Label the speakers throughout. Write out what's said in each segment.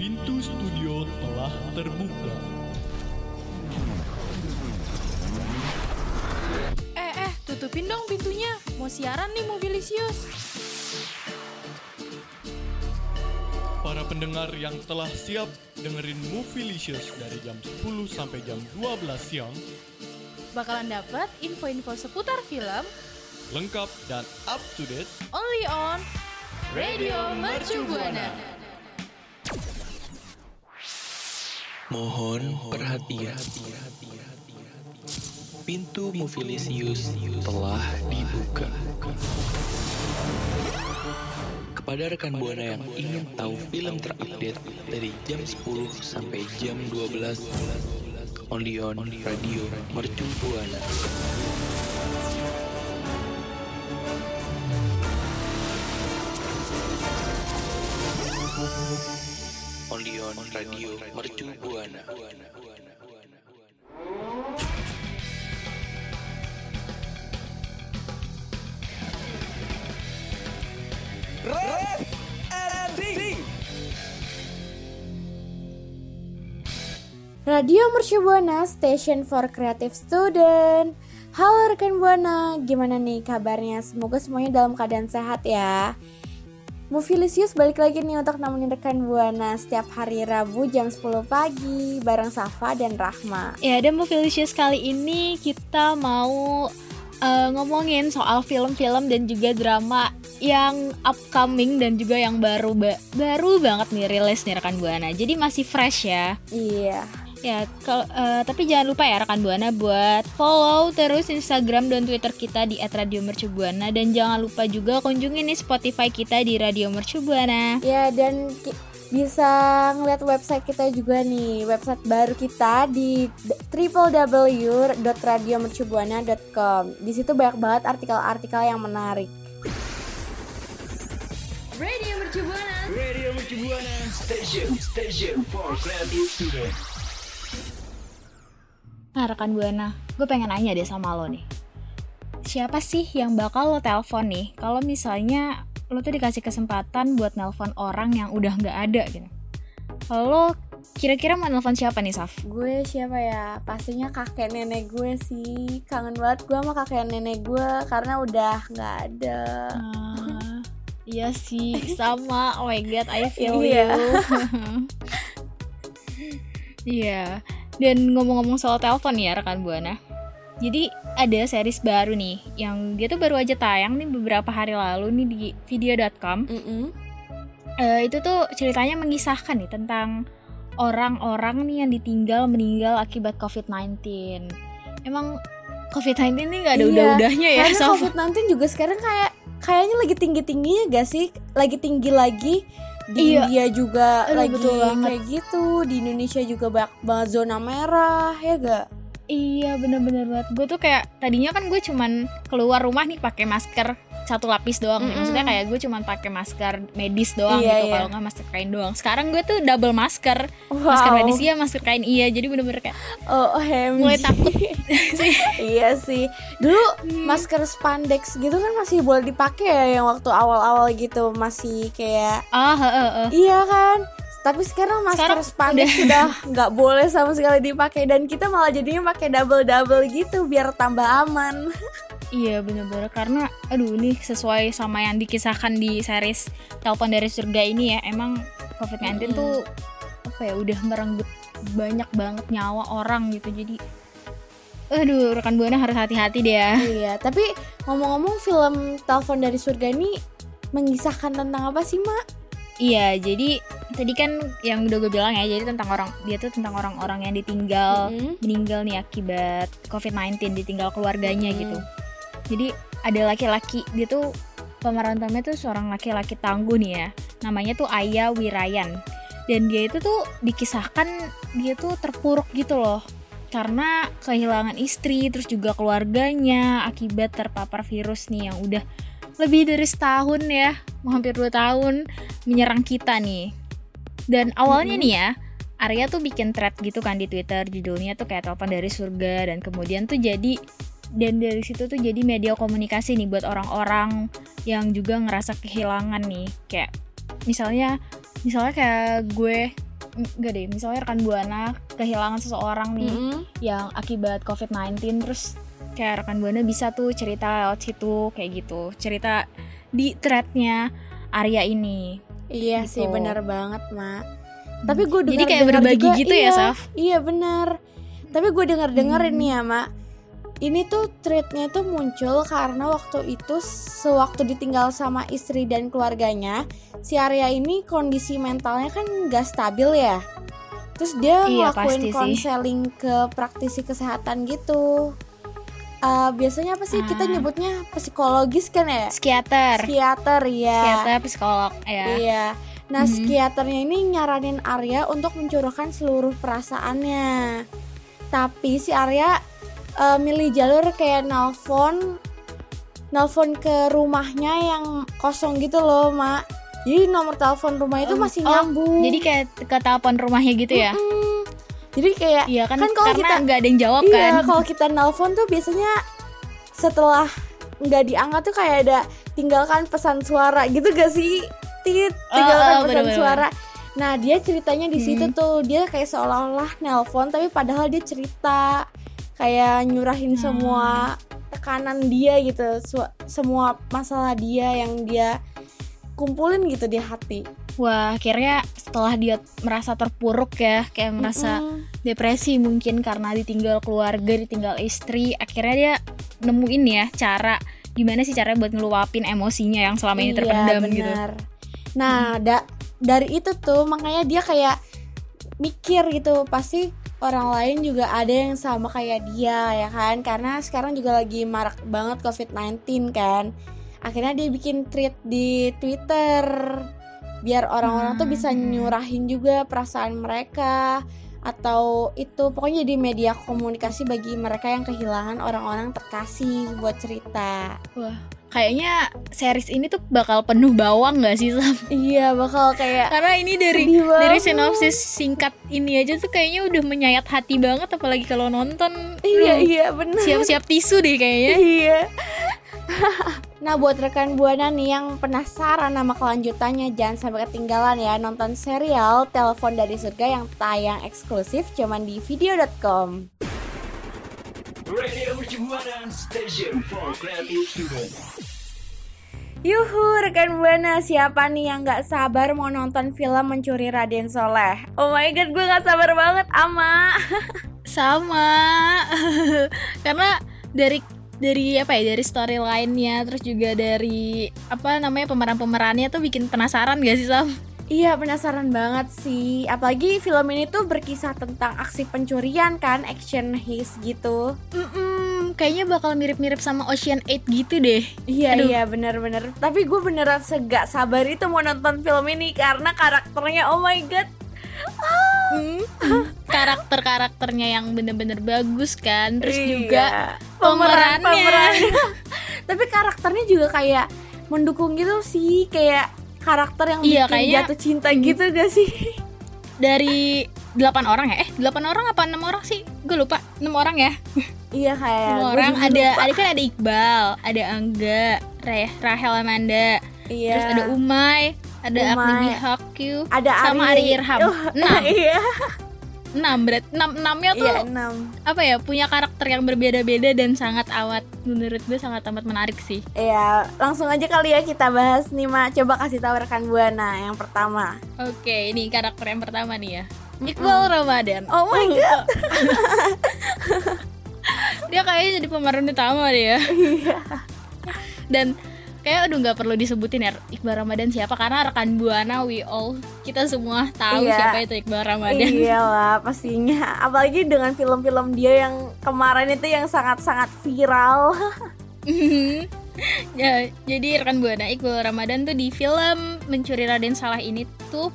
Speaker 1: Pintu studio telah terbuka.
Speaker 2: Eh, eh, tutupin dong pintunya. Mau siaran nih Mobilisius.
Speaker 1: Para pendengar yang telah siap dengerin Movielicious dari jam 10 sampai jam 12 siang,
Speaker 2: Bakalan dapat info-info seputar film
Speaker 1: lengkap dan up to date
Speaker 2: only on Radio Mercu Buana.
Speaker 3: Mohon perhatian. Pintu Movilisius telah dibuka. Kepada rekan Buana yang ingin tahu film terupdate dari jam 10 sampai jam 12 only on Radio Mercu Buana. Only on Radio Mercu Buana.
Speaker 4: Radio Mercu Buana, Station for Creative Student. Halo rekan Buana, gimana nih kabarnya? Semoga semuanya dalam keadaan sehat ya. Movilisius balik lagi nih untuk nemenin rekan Buana setiap hari Rabu jam 10 pagi bareng Safa dan Rahma.
Speaker 5: Ya, dan Movilicious kali ini kita mau eh, ngomongin soal film-film dan juga drama yang upcoming dan juga yang baru ba- baru banget nih rilis nih rekan Buana. Jadi masih fresh ya.
Speaker 4: Iya.
Speaker 5: Ya, kalau eh, tapi jangan lupa ya rekan Buana buat follow terus Instagram dan Twitter kita di @radiomercubuana dan jangan lupa juga kunjungi nih Spotify kita di Radio Mercubuana.
Speaker 4: Ya dan ki- bisa ngeliat website kita juga nih, website baru kita di www.radiomercubuana.com. Di situ banyak banget artikel-artikel yang menarik.
Speaker 2: Radio Mercu Buana.
Speaker 5: Nah rekan Buana, gue pengen nanya deh sama lo nih. Siapa sih yang bakal lo telepon nih kalau misalnya lo tuh dikasih kesempatan buat nelpon orang yang udah nggak ada gitu. Lo kira-kira mau nelpon siapa nih Saf?
Speaker 4: Gue siapa ya? Pastinya kakek nenek gue sih. Kangen banget gue sama kakek nenek gue karena udah nggak ada.
Speaker 5: Ah, iya sih, sama. Oh my god, I feel
Speaker 4: Iya.
Speaker 5: you. Iya. Dan ngomong-ngomong soal telepon ya rekan Buana. Jadi ada series baru nih yang dia tuh baru aja tayang nih beberapa hari lalu nih di video.com.
Speaker 4: Mm-mm.
Speaker 5: Eh, itu tuh ceritanya mengisahkan nih tentang orang-orang nih yang ditinggal meninggal akibat COVID-19. Emang COVID-19 nih nggak ada
Speaker 4: Iya,
Speaker 5: udah-udahnya ya,
Speaker 4: Karena
Speaker 5: Saf?
Speaker 4: COVID-19 juga sekarang kayak kayaknya lagi tinggi-tingginya gak sih? Lagi tinggi lagi. Di
Speaker 5: Iya.
Speaker 4: India juga
Speaker 5: Aduh,
Speaker 4: lagi
Speaker 5: betul banget.
Speaker 4: kayak gitu. Di Indonesia juga banyak banget zona merah, ya gak?
Speaker 5: Iya bener-bener banget Gue tuh kayak Tadinya kan gue cuman Keluar rumah nih pakai masker Satu lapis doang nih.
Speaker 4: Mm-mm.
Speaker 5: Maksudnya kayak gue cuman pakai masker medis doang
Speaker 4: Iya,
Speaker 5: gitu
Speaker 4: iya.
Speaker 5: Kalau nggak masker kain doang Sekarang gue tuh double masker
Speaker 4: Wow.
Speaker 5: Masker medis iya Masker kain iya Jadi bener-bener kayak
Speaker 4: Oh, OMG.
Speaker 5: Mulai takut
Speaker 4: iya sih. Dulu masker spandex gitu kan masih boleh dipakai ya yang waktu awal-awal gitu masih kayak
Speaker 5: Ah heeh, heeh.
Speaker 4: Iya kan? Tapi sekarang masker
Speaker 5: Sekarang
Speaker 4: spandex sudah nggak boleh sama sekali dipakai dan kita malah jadinya pakai double double gitu biar tambah aman.
Speaker 5: Iya bener-bener Karena Aduh ini sesuai sama yang dikisahkan di series Telepon dari Surga ini ya Emang COVID-19
Speaker 4: Mm-mm.
Speaker 5: tuh Apa ya Udah merenggut banyak banget nyawa orang gitu Jadi Aduh rekan Buana harus hati-hati deh ya
Speaker 4: iya, tapi ngomong-ngomong film Telepon dari Surga ini mengisahkan tentang apa sih, Mak?
Speaker 5: Iya, jadi tadi kan yang udah gue bilang ya, jadi tentang orang dia tuh tentang orang-orang yang ditinggal
Speaker 4: Mm-mm.
Speaker 5: meninggal nih akibat COVID-19, ditinggal keluarganya
Speaker 4: Mm-mm.
Speaker 5: gitu. Jadi ada laki-laki, dia tuh pemeran utamanya tuh seorang laki-laki tangguh nih ya. Namanya tuh Aya Wirayan. Dan dia itu tuh dikisahkan dia tuh terpuruk gitu loh. Karena kehilangan istri terus juga keluarganya akibat terpapar virus nih yang udah lebih dari setahun ya, mau hampir dua tahun menyerang kita nih. Dan awalnya
Speaker 4: Mhm.
Speaker 5: nih ya, Arya tuh bikin thread gitu kan di Twitter, judulnya tuh kayak telepon dari surga dan kemudian tuh jadi dan dari situ tuh jadi media komunikasi nih buat orang-orang yang juga ngerasa kehilangan nih kayak misalnya misalnya kayak gue enggak deh misalnya rekan buana kehilangan seseorang nih
Speaker 4: Mm-mm.
Speaker 5: yang akibat covid-19 terus kayak rekan buana bisa tuh cerita lewat situ kayak gitu cerita di threadnya Arya ini
Speaker 4: Iya
Speaker 5: Gitu.
Speaker 4: sih benar banget mak. Tapi gue
Speaker 5: Jadi
Speaker 4: dengar
Speaker 5: kayak berbagi gitu ya,
Speaker 4: iya,
Speaker 5: Saf?
Speaker 4: Iya benar. Tapi gue dengar dengerin
Speaker 5: Hmm.
Speaker 4: nih ya mak. Ini tuh tweetnya tuh muncul karena waktu itu sewaktu ditinggal sama istri dan keluarganya, si Arya ini kondisi mentalnya kan gak stabil ya. Terus dia
Speaker 5: Iya,
Speaker 4: ngelakuin konseling ke praktisi kesehatan gitu. Eh, biasanya apa sih kita
Speaker 5: Ah.
Speaker 4: nyebutnya psikologis kan ya?
Speaker 5: psikiater
Speaker 4: Psikiater ya.
Speaker 5: psikiater psikolog ya
Speaker 4: Iya. Nah,
Speaker 5: Mhm.
Speaker 4: psikiaternya ini nyaranin Arya untuk mencurahkan seluruh perasaannya. Tapi si Arya eh, milih jalur kayak nelfon nelfon ke rumahnya yang kosong gitu loh, Mak. Jadi nomor telepon rumah itu
Speaker 5: Oh,
Speaker 4: masih
Speaker 5: oh,
Speaker 4: nyambung.
Speaker 5: jadi kayak ke telepon rumahnya gitu ya
Speaker 4: Mm-mm. Jadi kayak
Speaker 5: iya kan,
Speaker 4: kan kalau
Speaker 5: karena
Speaker 4: kita-
Speaker 5: nggak ada yang jawab
Speaker 4: iya,
Speaker 5: kan
Speaker 4: kalau kita nelpon tuh biasanya setelah nggak diangkat tuh kayak ada tinggalkan pesan suara gitu gak sih? Tit,
Speaker 5: Oh,
Speaker 4: tinggalkan
Speaker 5: oh,
Speaker 4: pesan
Speaker 5: bener-bener.
Speaker 4: suara. Nah, dia ceritanya di situ
Speaker 5: Hmm.
Speaker 4: tuh dia kayak seolah-olah nelpon tapi padahal dia cerita kayak nyurahin
Speaker 5: Hmm.
Speaker 4: semua tekanan dia gitu, semua masalah dia yang dia kumpulin gitu di hati.
Speaker 5: wah akhirnya setelah dia merasa terpuruk ya kayak merasa
Speaker 4: Mm-mm.
Speaker 5: depresi mungkin karena ditinggal keluarga ditinggal istri akhirnya dia nemuin ya cara gimana sih caranya buat ngeluapin emosinya yang selama ini
Speaker 4: Iya,
Speaker 5: terpendam gitu
Speaker 4: benar. Nah, da- dari itu tuh makanya dia kayak mikir gitu, pasti orang lain juga ada yang sama kayak dia ya kan? Karena sekarang juga lagi marak banget COVID-19 kan. Akhirnya dia bikin tweet di Twitter biar orang-orang tuh bisa
Speaker 5: Hmm.
Speaker 4: nyurahin juga perasaan mereka atau itu pokoknya di media komunikasi bagi mereka yang kehilangan orang-orang terkasih buat cerita.
Speaker 5: Kayaknya series ini tuh bakal penuh bawang gak sih Sam?
Speaker 4: Iya, bakal kayak
Speaker 5: karena ini dari dari sinopsis singkat ini aja tuh kayaknya udah menyayat hati banget apalagi kalau nonton.
Speaker 4: Iya
Speaker 5: Aduh,
Speaker 4: iya bener.
Speaker 5: siap-siap tisu deh kayaknya.
Speaker 4: Iya. Nah buat rekan Buana nih yang penasaran nama kelanjutannya Jangan sampai ketinggalan ya Nonton serial Telepon dari Surga yang tayang eksklusif cuman di video.com
Speaker 6: Radio Mercubuana Station for Creative Student.
Speaker 4: Yuhu rekan Buana siapa nih yang gak sabar mau nonton film Mencuri Raden Soleh Oh my god gue gak sabar banget ama
Speaker 5: sama karena dari dari apa ya dari storyline-nya terus juga dari apa namanya pemeran-pemerannya tuh bikin penasaran gak sih Sam?
Speaker 4: Iya penasaran banget sih Apalagi film ini tuh berkisah tentang aksi pencurian kan Action heist gitu
Speaker 5: Mm-mm, kayaknya bakal mirip-mirip sama Ocean 8 gitu deh.
Speaker 4: Iya
Speaker 5: Aduh.
Speaker 4: iya bener-bener Tapi gue beneran segak sabar itu mau nonton film ini Karena karakternya oh my god
Speaker 5: Mm. Karakter-karakternya yang bener-bener bagus kan, terus
Speaker 4: Iya.
Speaker 5: juga
Speaker 4: Pemeran-
Speaker 5: pemerannya.
Speaker 4: pemerannya. Tapi karakternya juga kayak mendukung gitu sih Kayak karakter yang
Speaker 5: Iya,
Speaker 4: bikin
Speaker 5: kayaknya-
Speaker 4: jatuh cinta gitu gak sih?
Speaker 5: dari 8 orang ya? Eh, 8 orang apa 6 orang sih? Gue lupa. 6 orang ya?
Speaker 4: Iya kayak
Speaker 5: 6
Speaker 4: gue
Speaker 5: orang ada
Speaker 4: lupa.
Speaker 5: ada kan ada Iqbal, ada Angga, Ra- Rahel Amanda,
Speaker 4: Iya
Speaker 5: terus ada Umay, ada
Speaker 4: Umay.
Speaker 5: Agni Bihakyu,
Speaker 4: Ada
Speaker 5: sama Ari Irham.
Speaker 4: Oh,
Speaker 5: Enam.
Speaker 4: Iya
Speaker 5: 6 berat 6 6-nya tuh
Speaker 4: Iya enam
Speaker 5: apa ya? Punya karakter yang berbeda-beda dan sangat awet. Menurut gue sangat amat menarik sih.
Speaker 4: Iya langsung aja kali ya kita bahas nih Mak Coba kasih tahu rekan Buana yang pertama
Speaker 5: Oke, ini karakter yang pertama nih ya. Iqbal Ramadan.
Speaker 4: Oh my god
Speaker 5: dia kayaknya jadi pemeran utama ya.
Speaker 4: Iya
Speaker 5: Dan kayak aduh nggak perlu disebutin ya Iqbal Ramadan siapa karena rekan buana we all kita semua tahu
Speaker 4: Iya.
Speaker 5: siapa itu Iqbal Ramadan.
Speaker 4: Iyalah pastinya Apalagi dengan film-film dia yang kemarin itu yang sangat-sangat viral
Speaker 5: ya, jadi rekan buana Iqbal Ramadan tuh di film Mencuri Raden Salah ini tuh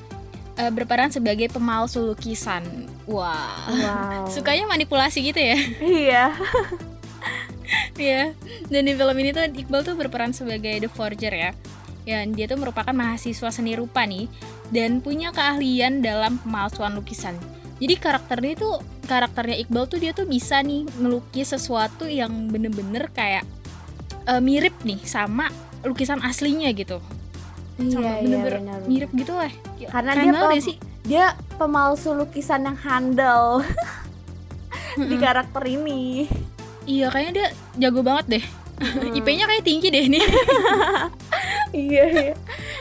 Speaker 5: eh, berperan sebagai pemalsu lukisan. Wah.
Speaker 4: Wow
Speaker 5: Sukanya manipulasi gitu ya.
Speaker 4: Iya
Speaker 5: Iya. Dan di film ini tuh Iqbal tuh berperan sebagai the forger ya. Ya, dia tuh merupakan mahasiswa seni rupa nih dan punya keahlian dalam pemalsuan lukisan. Jadi karakternya tuh karakternya Iqbal tuh dia tuh bisa nih melukis sesuatu yang bener-bener kayak eh, mirip nih sama lukisan aslinya gitu.
Speaker 4: Iya
Speaker 5: Sama
Speaker 4: iya
Speaker 5: bener-bener
Speaker 4: benar
Speaker 5: mirip gitu lah.
Speaker 4: Karena
Speaker 5: Keren
Speaker 4: dia pem-
Speaker 5: sih.
Speaker 4: dia pemalsu lukisan yang handal di karakter ini.
Speaker 5: Iya kayaknya dia jago banget deh. IP-nya kayak tinggi deh nih.
Speaker 4: iya, iya.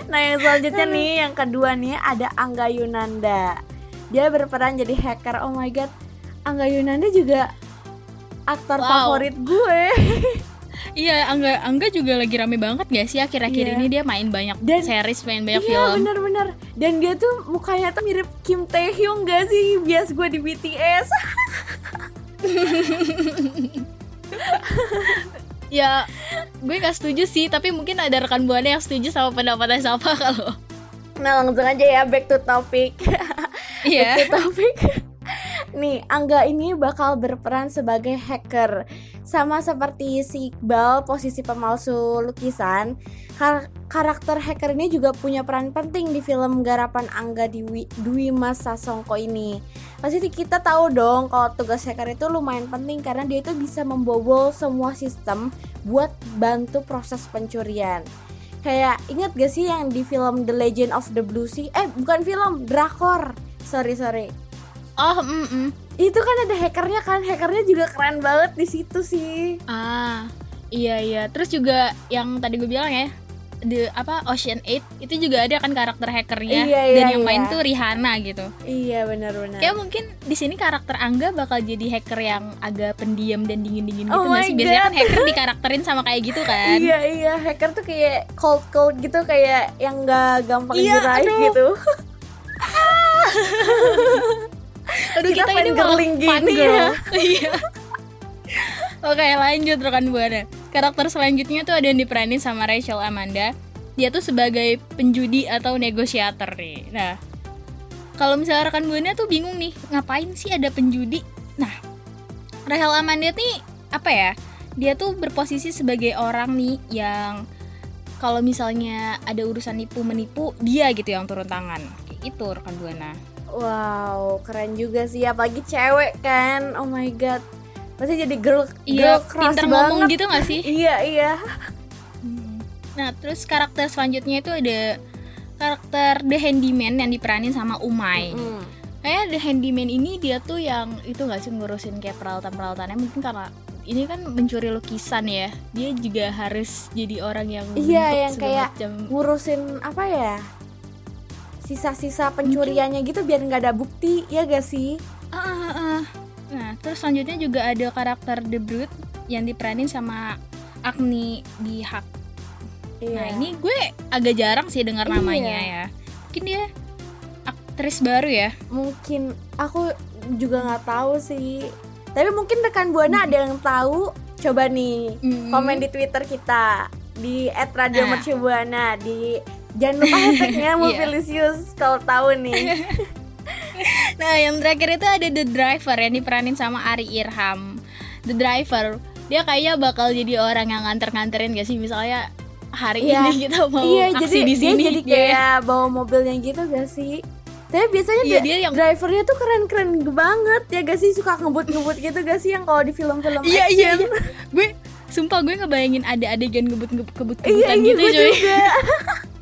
Speaker 4: Nah yang selanjutnya nih yang kedua nih ada Angga Yunanda. Dia berperan jadi hacker. Oh my god, Angga Yunanda juga aktor
Speaker 5: Wow.
Speaker 4: favorit gue.
Speaker 5: iya, Angga Angga juga lagi rame banget gak sih akhir-akhir
Speaker 4: Iya.
Speaker 5: ini dia main banyak
Speaker 4: Dan-
Speaker 5: series, main banyak
Speaker 4: iya
Speaker 5: film.
Speaker 4: bener-bener. Dan dia tuh mukanya tuh mirip Kim Taehyung gak sih? Bias gue di BTS.
Speaker 5: Ya, gue gak setuju sih, tapi mungkin ada rekan buana yang setuju sama pendapatnya Safa kalau.
Speaker 4: Nah langsung aja ya back to topic.
Speaker 5: Iya.
Speaker 4: Back to topic. Nih, Angga ini bakal berperan sebagai hacker. Sama seperti si Iqbal, posisi pemalsu lukisan. Kar- karakter hacker ini juga punya peran penting di film garapan Angga Dwi, Dwi Mas Sasongko ini. Pasti kita tahu dong kalau tugas hacker itu lumayan penting karena dia itu bisa membobol semua sistem buat bantu proses pencurian. Kayak inget gak sih yang di film The Legend of the Blue Sea? Eh bukan film, drakor. Sorry sorry.
Speaker 5: Oh, mm, mm.
Speaker 4: Itu kan ada hackernya kan, hackernya juga keren banget di situ sih.
Speaker 5: Ah, iya iya. Terus juga yang tadi gue bilang ya, the apa Ocean 8 itu juga ada kan karakter hackernya
Speaker 4: Iya,
Speaker 5: dan
Speaker 4: iya,
Speaker 5: yang main
Speaker 4: iya.
Speaker 5: tuh Rihanna gitu.
Speaker 4: Iya benar-benar.
Speaker 5: Kayak mungkin di sini karakter Angga bakal jadi hacker yang agak pendiam dan dingin-dingin gitu
Speaker 4: Oh
Speaker 5: nggak sih? Biasanya kan hacker dikarakterin sama kayak gitu kan.
Speaker 4: Iya iya, hacker tuh kayak cold cold gitu kayak yang nggak gampang
Speaker 5: Iya,
Speaker 4: diraih gitu.
Speaker 5: Aduh
Speaker 4: Kita
Speaker 5: kita, ini malah
Speaker 4: gini ya.
Speaker 5: girl. Iya. Oke lanjut rekan buana. Karakter selanjutnya tuh ada yang diperanin sama Rachel Amanda. Dia tuh sebagai penjudi atau negosiator nih. Nah, kalau misalnya rekan buana tuh bingung nih, ngapain sih ada penjudi? Nah, Rachel Amanda nih apa ya? Dia tuh berposisi sebagai orang nih yang kalau misalnya ada urusan nipu menipu, dia gitu yang turun tangan. Kayak itu rekan buana.
Speaker 4: Wow, keren juga sih apalagi cewek kan. Oh my god. Pasti jadi girl
Speaker 5: Iya,
Speaker 4: girl crush
Speaker 5: pinter
Speaker 4: banget.
Speaker 5: ngomong gitu gak sih?
Speaker 4: Iya iya.
Speaker 5: Nah, terus karakter selanjutnya itu ada karakter The Handyman yang diperanin sama Umay.
Speaker 4: Mm.
Speaker 5: Kayak The Handyman ini dia tuh yang itu gak sih ngurusin kayak peralatan-peralatan mungkin karena ini kan mencuri lukisan ya. Dia juga harus jadi orang yang
Speaker 4: Iya, yang kayak
Speaker 5: macam.
Speaker 4: ngurusin apa ya? Sisa-sisa pencuriannya gitu biar nggak ada bukti, ya gak sih?
Speaker 5: Ah, ah, ah. Nah, terus selanjutnya juga ada karakter The Brute yang diperanin sama Agni di Hak.
Speaker 4: Iya.
Speaker 5: Nah, ini gue agak jarang sih dengar
Speaker 4: Iya.
Speaker 5: namanya ya. Mungkin dia aktris baru ya.
Speaker 4: mungkin aku juga nggak tahu sih. Tapi mungkin rekan buana ada yang tahu. Coba nih
Speaker 5: Mm.
Speaker 4: komen di Twitter kita di @radio
Speaker 5: Nah.
Speaker 4: mercubuana di jangan lupa hashtagnya
Speaker 5: Iya.
Speaker 4: Mobilisius kalau tahu nih.
Speaker 5: Nah, yang terakhir itu ada The Driver yang diperanin sama Ari Irham. The Driver, dia kayaknya bakal jadi orang yang nganter-nganterin gak sih misalnya hari
Speaker 4: Iya.
Speaker 5: ini kita mau
Speaker 4: iya,
Speaker 5: aksi
Speaker 4: jadi
Speaker 5: di
Speaker 4: dia
Speaker 5: sini.
Speaker 4: jadi
Speaker 5: Dia-
Speaker 4: kayak bawa mobilnya gitu gak sih? Tapi biasanya
Speaker 5: Iya,
Speaker 4: dia,
Speaker 5: dia yang-
Speaker 4: drivernya tuh keren-keren banget ya gak sih suka ngebut-ngebut gitu gak sih yang kalau di film-film
Speaker 5: Iya, iya,
Speaker 4: action?
Speaker 5: iya. Gue sumpah gue ngebayangin ada adegan ngebut-ngebut
Speaker 4: Iya, iya,
Speaker 5: gitu
Speaker 4: gue
Speaker 5: cuy.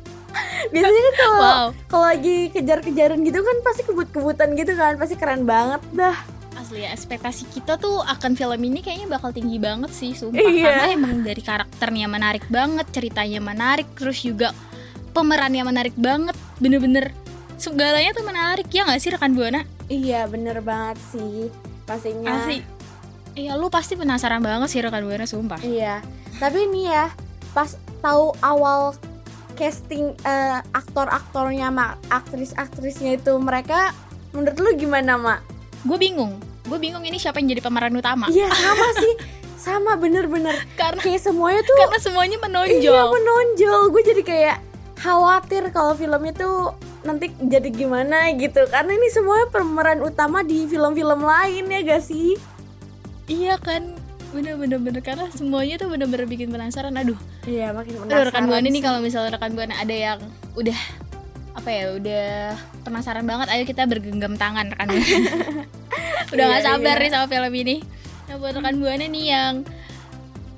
Speaker 4: Biasanya kan kalau
Speaker 5: Wow.
Speaker 4: kalau lagi kejar-kejaran gitu kan pasti kebut-kebutan gitu kan, pasti keren banget dah.
Speaker 5: Asli ya, ekspektasi kita tuh akan film ini kayaknya bakal tinggi banget sih, sumpah.
Speaker 4: Iya.
Speaker 5: Karena emang dari karakternya menarik banget, ceritanya menarik, terus juga pemerannya menarik banget, bener-bener segalanya tuh menarik ya nggak sih rekan buana?
Speaker 4: Iya, bener banget sih. Pastinya.
Speaker 5: Asli. Iya, lu pasti penasaran banget sih rekan buana sumpah.
Speaker 4: Iya. Tapi ini ya, pas tahu awal casting eh, aktor-aktornya mak aktris-aktrisnya itu mereka menurut lu gimana, Mak?
Speaker 5: Gue bingung. Gue bingung ini siapa yang jadi pemeran utama.
Speaker 4: Iya, sama sih. Sama bener-bener.
Speaker 5: Karena
Speaker 4: Kayak semuanya tuh
Speaker 5: karena semuanya menonjol.
Speaker 4: Iya menonjol. Gue jadi kayak khawatir kalau filmnya tuh nanti jadi gimana gitu. Karena ini semuanya pemeran utama di film-film lain ya gak sih?
Speaker 5: Iya kan. Bener-bener bener karena semuanya tuh bener-bener bikin penasaran. Aduh,
Speaker 4: Iya makin
Speaker 5: Aduh,
Speaker 4: penasaran.
Speaker 5: rekan buana nih kalau misalnya rekan buana ada yang udah apa ya udah penasaran banget ayo kita bergenggam tangan rekan buana udah nggak
Speaker 4: Iya,
Speaker 5: sabar
Speaker 4: iya.
Speaker 5: nih sama film ini. Nah buat rekan buana nih yang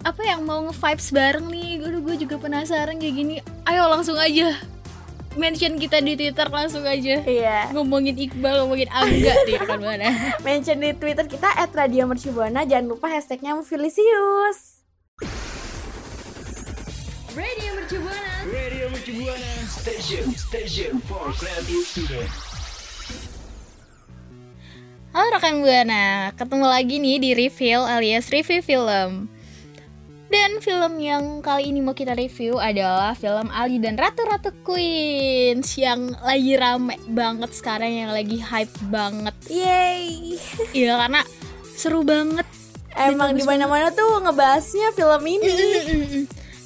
Speaker 5: apa yang mau nge-vibes bareng nih. Gue gue juga penasaran kayak gini. Ayo langsung aja mention kita di Twitter langsung aja.
Speaker 4: Iya.
Speaker 5: Ngomongin Iqbal, ngomongin Angga nih rekan buana.
Speaker 4: Mention di Twitter kita @radiomercubuana. Jangan lupa hashtagnya Movilisius.
Speaker 6: Radio Mercu Buana Station Station for Creative Student.
Speaker 5: Halo rekan buana, ketemu lagi nih di review alias review film. Dan film yang kali ini mau kita review adalah film Ali dan Ratu-Ratu Queens yang lagi rame banget sekarang yang lagi hype banget.
Speaker 4: Yeay.
Speaker 5: Iya karena seru banget.
Speaker 4: Emang di mana-mana tuh ngebahasnya film ini.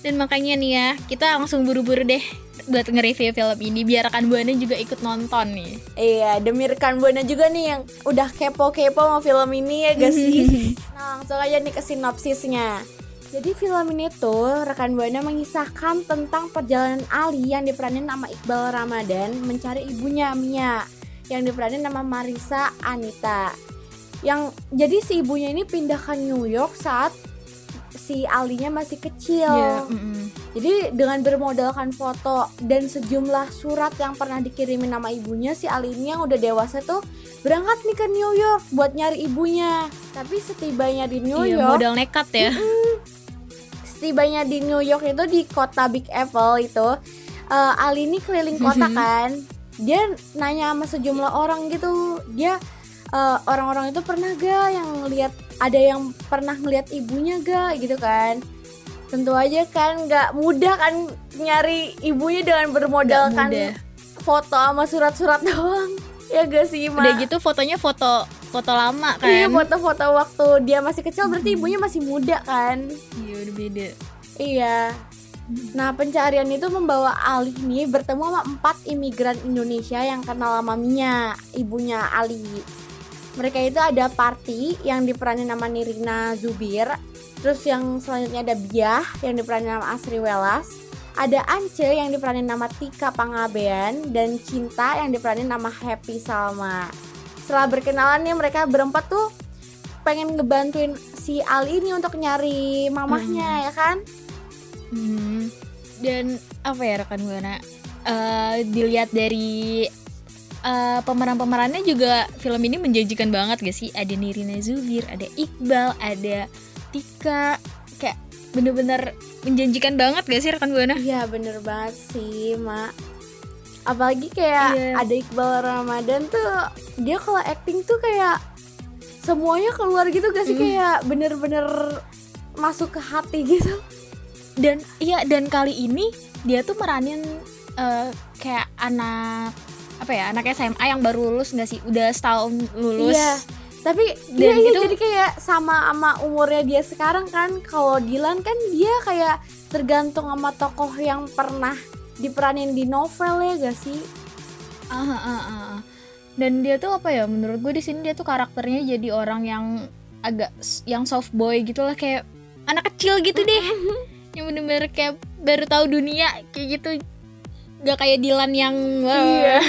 Speaker 5: Dan makanya nih ya, kita langsung buru-buru deh buat nge-review film ini biar rekan buana juga ikut nonton nih.
Speaker 4: Iya, demi rekan Buana juga nih yang udah kepo-kepo sama film ini ya gak sih? nah, langsung aja nih ke sinopsisnya. Jadi film ini tuh rekan Buana mengisahkan tentang perjalanan Ali yang diperanin nama Iqbal Ramadan mencari ibunya Mia yang diperanin nama Marisa Anita. Yang jadi si ibunya ini pindah ke New York saat si Alinya masih kecil.
Speaker 5: Iya, mm-mm.
Speaker 4: Jadi dengan bermodalkan foto dan sejumlah surat yang pernah dikirimin nama ibunya si Ali ini yang udah dewasa tuh berangkat nih ke New York buat nyari ibunya. Tapi setibanya di New
Speaker 5: Iya,
Speaker 4: York,
Speaker 5: modal nekat ya.
Speaker 4: Setibanya di New York itu di kota Big Apple itu, eh, Ali ini keliling kota
Speaker 5: Mhm.
Speaker 4: kan. Dia nanya sama sejumlah orang gitu. Dia eh, orang-orang itu pernah gak yang lihat ada yang pernah ngeliat ibunya gak gitu kan? Tentu aja kan nggak mudah kan nyari ibunya dengan bermodalkan foto sama surat-surat doang. Ya gak sih, Ma?
Speaker 5: Udah gitu fotonya foto foto lama kan.
Speaker 4: Iya, foto-foto waktu dia masih kecil berarti ibunya masih muda kan?
Speaker 5: Iya, udah beda.
Speaker 4: Iya. Nah, pencarian itu membawa Ali nih bertemu sama empat imigran Indonesia yang kenal sama Mia, ibunya Ali. Mereka itu ada Parti yang diperanin nama Nirina Zubir, terus yang selanjutnya ada Biah yang diperanin nama Asri Welas, ada Ance yang diperanin nama Tika Pangabean dan Cinta yang diperanin nama Happy Salma. Setelah berkenalan nih mereka berempat tuh pengen ngebantuin si Ali ini untuk nyari mamahnya ya kan?
Speaker 5: Hmm. Dan apa ya rekan buana? Eh, dilihat dari eh, pemeran-pemerannya juga film ini menjanjikan banget gak sih? Ada Nirina Zubir, ada Iqbal, ada Tika, kayak bener-bener menjanjikan banget gak sih rekan buana?
Speaker 4: Iya bener banget sih mak Apalagi kayak
Speaker 5: Iya.
Speaker 4: ada Iqbal Ramadan tuh Dia kalau acting tuh kayak Semuanya keluar gitu gak sih
Speaker 5: Mm.
Speaker 4: Kayak bener-bener masuk ke hati gitu
Speaker 5: Dan iya dan kali ini dia tuh meranin eh, kayak anak apa ya anak SMA yang baru lulus nggak sih? Udah setahun lulus.
Speaker 4: Iya Tapi dia iya,
Speaker 5: itu-
Speaker 4: jadi kayak sama sama umurnya dia sekarang kan Kalau Dilan kan dia kayak tergantung sama tokoh yang pernah diperanin di novel ya gak sih
Speaker 5: Ah, ah, ah, ah. Dan dia tuh apa ya? Menurut gue di sini dia tuh karakternya jadi orang yang agak yang soft boy gitu lah kayak anak kecil gitu deh. yang bener-bener kayak baru tahu dunia kayak gitu. Gak kayak Dilan yang wah.
Speaker 4: Iya.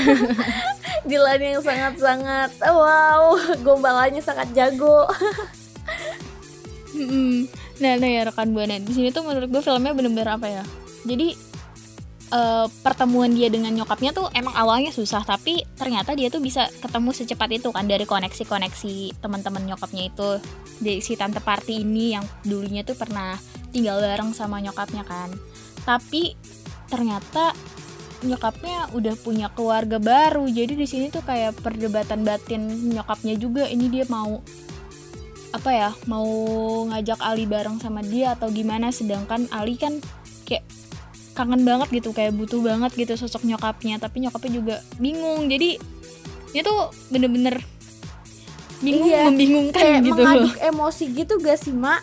Speaker 4: Dilan yang sangat-sangat wow, gombalannya sangat jago.
Speaker 5: Nah, nah ya rekan buana di sini tuh menurut gue filmnya bener-bener apa ya? Jadi eh, pertemuan dia dengan nyokapnya tuh emang awalnya susah, tapi ternyata dia tuh bisa ketemu secepat itu kan dari koneksi-koneksi teman-teman nyokapnya itu. Dari si tante party ini yang dulunya tuh pernah tinggal bareng sama nyokapnya kan. Tapi ternyata nyokapnya udah punya keluarga baru. Jadi di sini tuh kayak perdebatan batin nyokapnya juga ini dia mau apa ya mau ngajak Ali bareng sama dia atau gimana sedangkan Ali kan kayak kangen banget gitu kayak butuh banget gitu sosok nyokapnya tapi nyokapnya juga bingung jadi ini tuh bener-bener bingung
Speaker 4: Iya,
Speaker 5: membingungkan
Speaker 4: Kayak
Speaker 5: gitu
Speaker 4: mengaduk emosi gitu gak sih, Mak?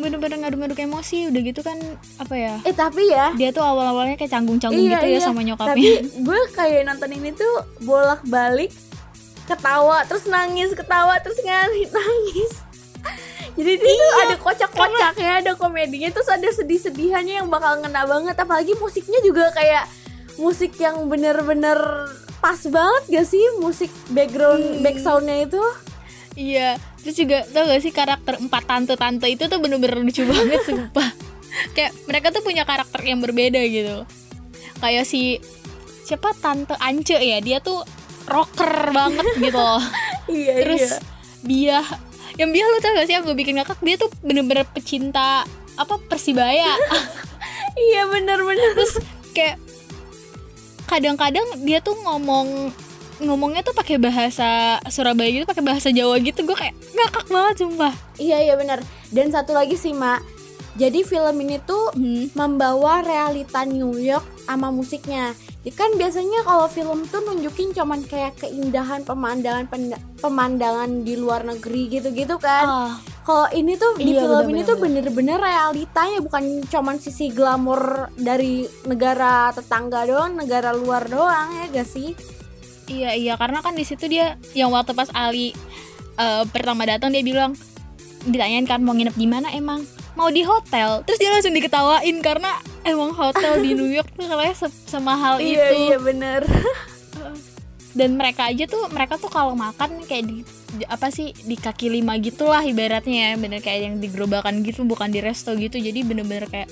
Speaker 5: Bener-bener ngaduk-ngaduk emosi udah gitu kan apa ya?
Speaker 4: Eh, tapi ya.
Speaker 5: Dia tuh awal-awalnya kayak canggung-canggung
Speaker 4: Iya,
Speaker 5: gitu ya
Speaker 4: iya.
Speaker 5: sama nyokapnya.
Speaker 4: Tapi gue kayak nonton ini tuh bolak-balik ketawa terus nangis ketawa terus ngari nangis. Jadi dia tuh ada kocak-kocaknya ada komedinya terus ada sedih-sedihannya yang bakal ngena banget apalagi musiknya juga kayak musik yang bener-bener pas banget gak sih? Musik background back soundnya itu.
Speaker 5: Iya, terus juga tau gak sih karakter empat tante-tante itu tuh bener-bener lucu banget sumpah. Kayak mereka tuh punya karakter yang berbeda gitu. kayak si siapa tante Ance ya dia tuh rocker banget gitu loh
Speaker 4: iya
Speaker 5: terus
Speaker 4: iya.
Speaker 5: Biah yang Biah lu tau gak sih yang gue bikin ngakak dia tuh bener-bener pecinta apa persibaya
Speaker 4: iya bener-bener
Speaker 5: terus kayak kadang-kadang dia tuh ngomong ngomongnya tuh pakai bahasa Surabaya gitu pakai bahasa Jawa gitu gue kayak ngakak banget sumpah
Speaker 4: iya iya bener dan satu lagi sih mak jadi film ini tuh
Speaker 5: hmm.
Speaker 4: membawa realita New York sama musiknya. Ya kan biasanya kalau film tuh nunjukin cuman kayak keindahan pemandangan pemandangan di luar negeri gitu-gitu kan.
Speaker 5: Ah,
Speaker 4: Kalau ini tuh di
Speaker 5: Iya,
Speaker 4: film
Speaker 5: bener,
Speaker 4: ini
Speaker 5: bener,
Speaker 4: tuh bener-bener realitanya bukan cuman sisi glamor dari negara tetangga doang, negara luar doang ya gak sih?
Speaker 5: Iya iya. Karena kan di situ dia yang waktu pas Ali eh, pertama datang dia bilang ditanyain kan mau nginep di mana emang? Mau di hotel. Terus dia langsung diketawain karena emang hotel di New York tuh katanya se- semahal
Speaker 4: Iya
Speaker 5: itu.
Speaker 4: iya bener.
Speaker 5: dan mereka aja tuh mereka tuh kalau makan kayak di, di- apa sih di kaki lima gitulah ibaratnya ya. Bener kayak yang di gerobakan gitu bukan di resto gitu. Jadi bener-bener kayak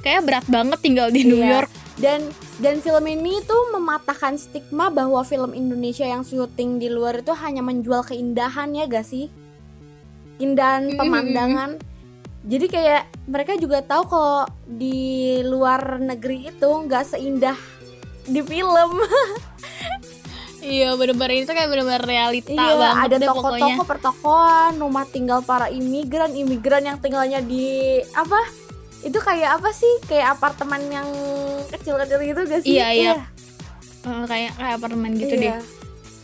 Speaker 5: kayak berat banget tinggal di New
Speaker 4: Iya.
Speaker 5: York
Speaker 4: Dan dan film ini tuh mematahkan stigma bahwa film Indonesia yang syuting di luar itu hanya menjual keindahan ya gak sih? Keindahan pemandangan. Jadi kayak mereka juga tahu kalau di luar negeri itu nggak seindah di film.
Speaker 5: iya bener-bener itu kayak bener-bener realita
Speaker 4: iya,
Speaker 5: banget
Speaker 4: ada toko-toko pertokoan, rumah tinggal para imigran, imigran yang tinggalnya di apa? Itu kayak apa sih? Kayak apartemen yang kecil-kecil gitu gak sih?
Speaker 5: Iya, iya. Eh, kayak kayak apartemen gitu deh
Speaker 4: Iya.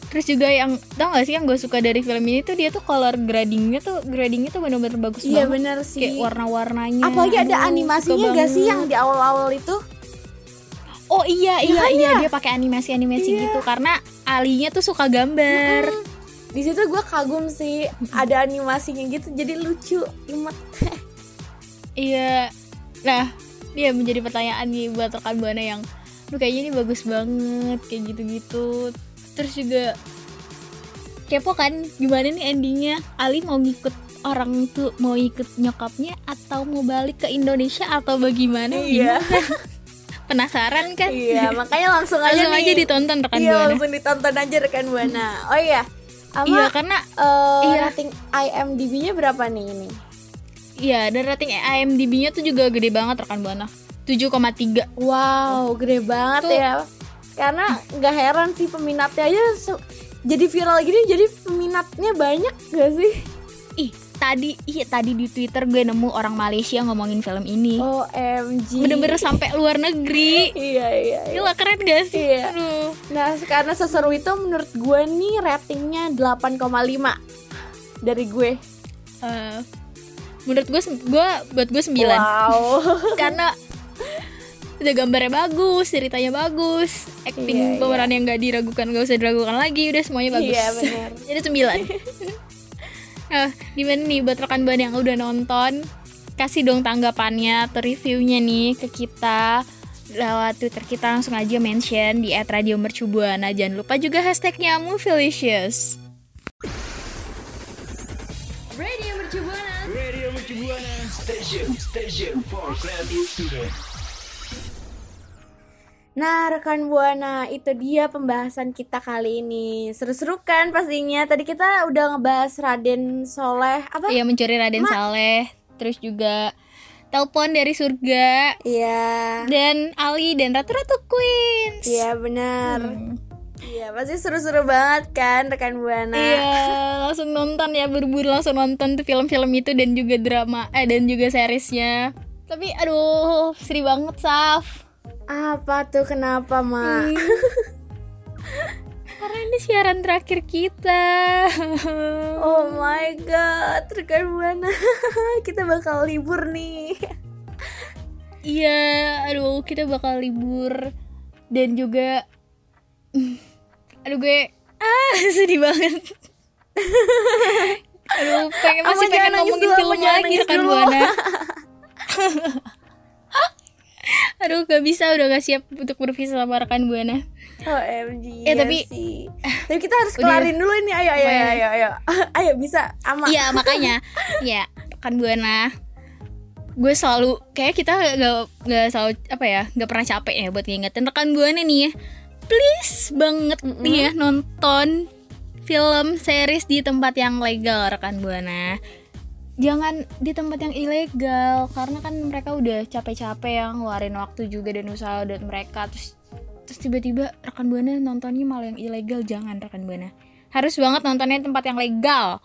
Speaker 5: terus juga yang tau gak sih yang gue suka dari film ini tuh dia tuh color gradingnya tuh gradingnya tuh bener-bener bagus
Speaker 4: Iya
Speaker 5: banget
Speaker 4: bener sih.
Speaker 5: kayak warna-warnanya
Speaker 4: Apalagi ada
Speaker 5: Aduh,
Speaker 4: animasinya gak sih yang di awal-awal itu?
Speaker 5: oh iya
Speaker 4: Iya
Speaker 5: iya
Speaker 4: kan
Speaker 5: iya dia pakai animasi-animasi
Speaker 4: Iya.
Speaker 5: gitu karena alinya tuh suka gambar
Speaker 4: Di situ gue kagum sih ada animasinya gitu jadi lucu, imut.
Speaker 5: iya nah dia menjadi pertanyaan nih buat rekan buana yang lu kayaknya ini bagus banget kayak gitu-gitu terus juga kepo kan gimana nih endingnya Ali mau ngikut orang tuh mau ikut nyokapnya atau mau balik ke Indonesia atau bagaimana
Speaker 4: Iya.
Speaker 5: Kan? penasaran kan
Speaker 4: Iya, makanya langsung aja
Speaker 5: langsung
Speaker 4: nih.
Speaker 5: aja ditonton rekan
Speaker 4: Iya,
Speaker 5: buana
Speaker 4: langsung ditonton aja rekan buana. Oh iya. Sama
Speaker 5: iya karena
Speaker 4: eh,
Speaker 5: iya.
Speaker 4: rating IMDb-nya berapa nih ini?
Speaker 5: Iya dan rating IMDb-nya tuh juga gede banget rekan buana 7,3
Speaker 4: Wow, gede banget
Speaker 5: Tuh.
Speaker 4: ya. Karena nggak heran sih peminatnya aja jadi viral gini jadi peminatnya banyak gak sih?
Speaker 5: ih tadi iya tadi di Twitter gue nemu orang Malaysia ngomongin film ini
Speaker 4: OMG.
Speaker 5: bener-bener sampai luar negeri
Speaker 4: Iya, iya, iya.
Speaker 5: Gila keren gak sih?
Speaker 4: Iya.
Speaker 5: Aduh.
Speaker 4: Nah, karena seseru itu menurut gue nih ratingnya 8,5 dari gue.
Speaker 5: Eh, menurut gue, gue buat gue 9
Speaker 4: Wow.
Speaker 5: karena udah gambarnya bagus, ceritanya bagus, acting
Speaker 4: Iya, iya.
Speaker 5: pemeran yang gak diragukan, gak usah diragukan lagi, udah semuanya bagus.
Speaker 4: Iya, benar.
Speaker 5: Jadi 9 Nah, gimana nih buat rekan buan yang udah nonton? Kasih dong tanggapannya atau reviewnya nih ke kita lewat Twitter kita langsung aja mention di @radiomercubuana. Jangan lupa juga hashtagnya Movielicious.
Speaker 6: Station, station for creative student.
Speaker 4: Nah, rekan Buana, itu dia pembahasan kita kali ini. Seru-seru kan pastinya. Tadi kita udah ngebahas Raden Soleh apa?
Speaker 5: Iya mencuri Raden Saleh, terus juga telepon dari surga
Speaker 4: Iya.
Speaker 5: dan Ali dan Ratu Ratu Queens.
Speaker 4: Iya, benar.
Speaker 5: Hmm.
Speaker 4: Iya, pasti seru-seru banget kan rekan Buana.
Speaker 5: Iya, langsung nonton ya buru-buru langsung nonton tuh film-film itu dan juga drama eh dan juga seriesnya. Tapi aduh, sedih banget Saf.
Speaker 4: Apa tuh kenapa, Mak?
Speaker 5: Karena ini siaran terakhir kita.
Speaker 4: Oh my god, rekan Buana. kita bakal libur nih.
Speaker 5: Iya, aduh kita bakal libur dan juga aduh gue ah sedih banget. aduh, pengen masih
Speaker 4: Ama,
Speaker 5: pengen ngomongin
Speaker 4: dulu,
Speaker 5: film lagi
Speaker 4: dulu.
Speaker 5: buana. aduh, gak bisa udah gak siap untuk berpisah sama rekan buana.
Speaker 4: OMG.
Speaker 5: Eh,
Speaker 4: iya
Speaker 5: tapi-
Speaker 4: sih. Tapi kita harus kelarin dulu ini. Ayo, ayo,
Speaker 5: Boleh.
Speaker 4: ayo, ayo. Ayo, bisa. Ama.
Speaker 5: Iya makanya, ya rekan buana. gue selalu kayak kita gak nggak selalu apa ya nggak pernah capek ya buat ngingetin rekan buana nih ya please banget nih ya nonton film series di tempat yang legal rekan buana. Jangan di tempat yang ilegal karena kan mereka udah capek-capek yang ngeluarin waktu juga dan usaha dan mereka. Terus terus tiba-tiba rekan buana nontonnya malah yang ilegal. Jangan rekan buana. Harus banget nontonnya di tempat yang legal.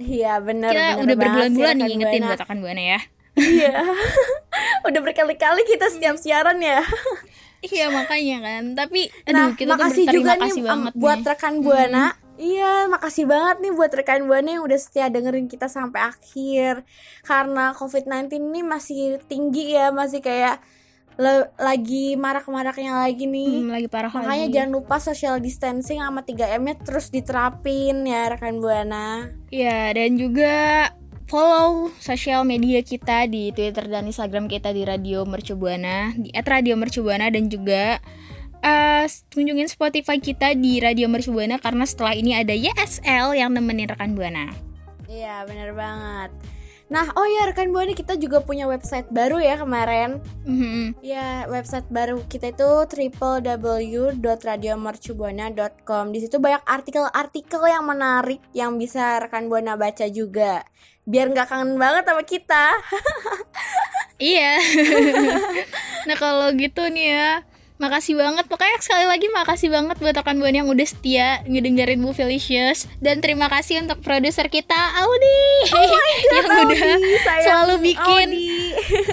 Speaker 4: Iya bener
Speaker 5: kita
Speaker 4: bener
Speaker 5: udah berbulan-bulan nih ngingetin buat rekan buana ya.
Speaker 4: Iya. Udah berkali-kali kita setiap siaran ya
Speaker 5: iya makanya kan. Tapi
Speaker 4: Nah
Speaker 5: aduh kita tuh
Speaker 4: makasih juga nih
Speaker 5: kasih banget
Speaker 4: buat
Speaker 5: nih.
Speaker 4: rekan Buana Iya makasih banget nih buat rekan Buana yang udah setia dengerin kita sampai akhir. Karena COVID-19 ini masih tinggi ya Masih kayak le- lagi marak-maraknya lagi nih.
Speaker 5: Hmm, lagi parah
Speaker 4: Makanya
Speaker 5: lagi.
Speaker 4: jangan lupa social distancing sama 3M nya terus diterapin ya rekan Buana
Speaker 5: Ya, dan juga follow sosial media kita di Twitter dan Instagram kita di Radio Mercubuana, di @radiomercubuana dan juga eh, kunjungin Spotify kita di Radio Mercubuana karena setelah ini ada YSL yang nemenin rekan Buana.
Speaker 4: Iya bener banget Nah oh ya rekan Buana kita juga punya website baru ya kemarin
Speaker 5: Mhm.
Speaker 4: Ya, website baru kita itu www.radiomercubuana.com. Di situ banyak artikel-artikel yang menarik yang bisa rekan Buana baca juga. Biar nggak kangen banget sama kita.
Speaker 5: Iya. nah kalau gitu nih ya, makasih banget. Pokoknya sekali lagi makasih banget buat rekan buana yang udah setia ngedengerin Bu Felicious dan terima kasih untuk produser kita Audi yang udah
Speaker 4: Audi, sayang
Speaker 5: selalu bikin
Speaker 4: Audi.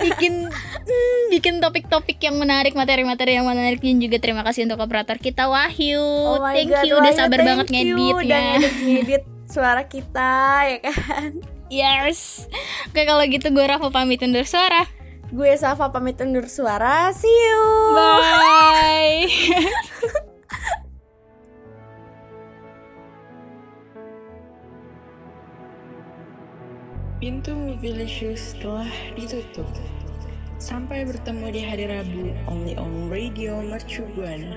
Speaker 5: bikin hmm, bikin topik-topik yang menarik, materi-materi yang menarik dan juga terima kasih untuk operator kita Wahyu.
Speaker 4: Oh
Speaker 5: thank
Speaker 4: God,
Speaker 5: you udah sabar banget ngeditnya.
Speaker 4: Udah ngedit-ngedit suara kita ya kan.
Speaker 5: Yes. Oke kalau gitu gue Rafa pamit undur suara.
Speaker 4: Gue Safa pamit undur suara. See you.
Speaker 5: Bye.
Speaker 7: Pintu Movilicious telah ditutup. Sampai bertemu di hari Rabu, only on Radio Mercu Buana.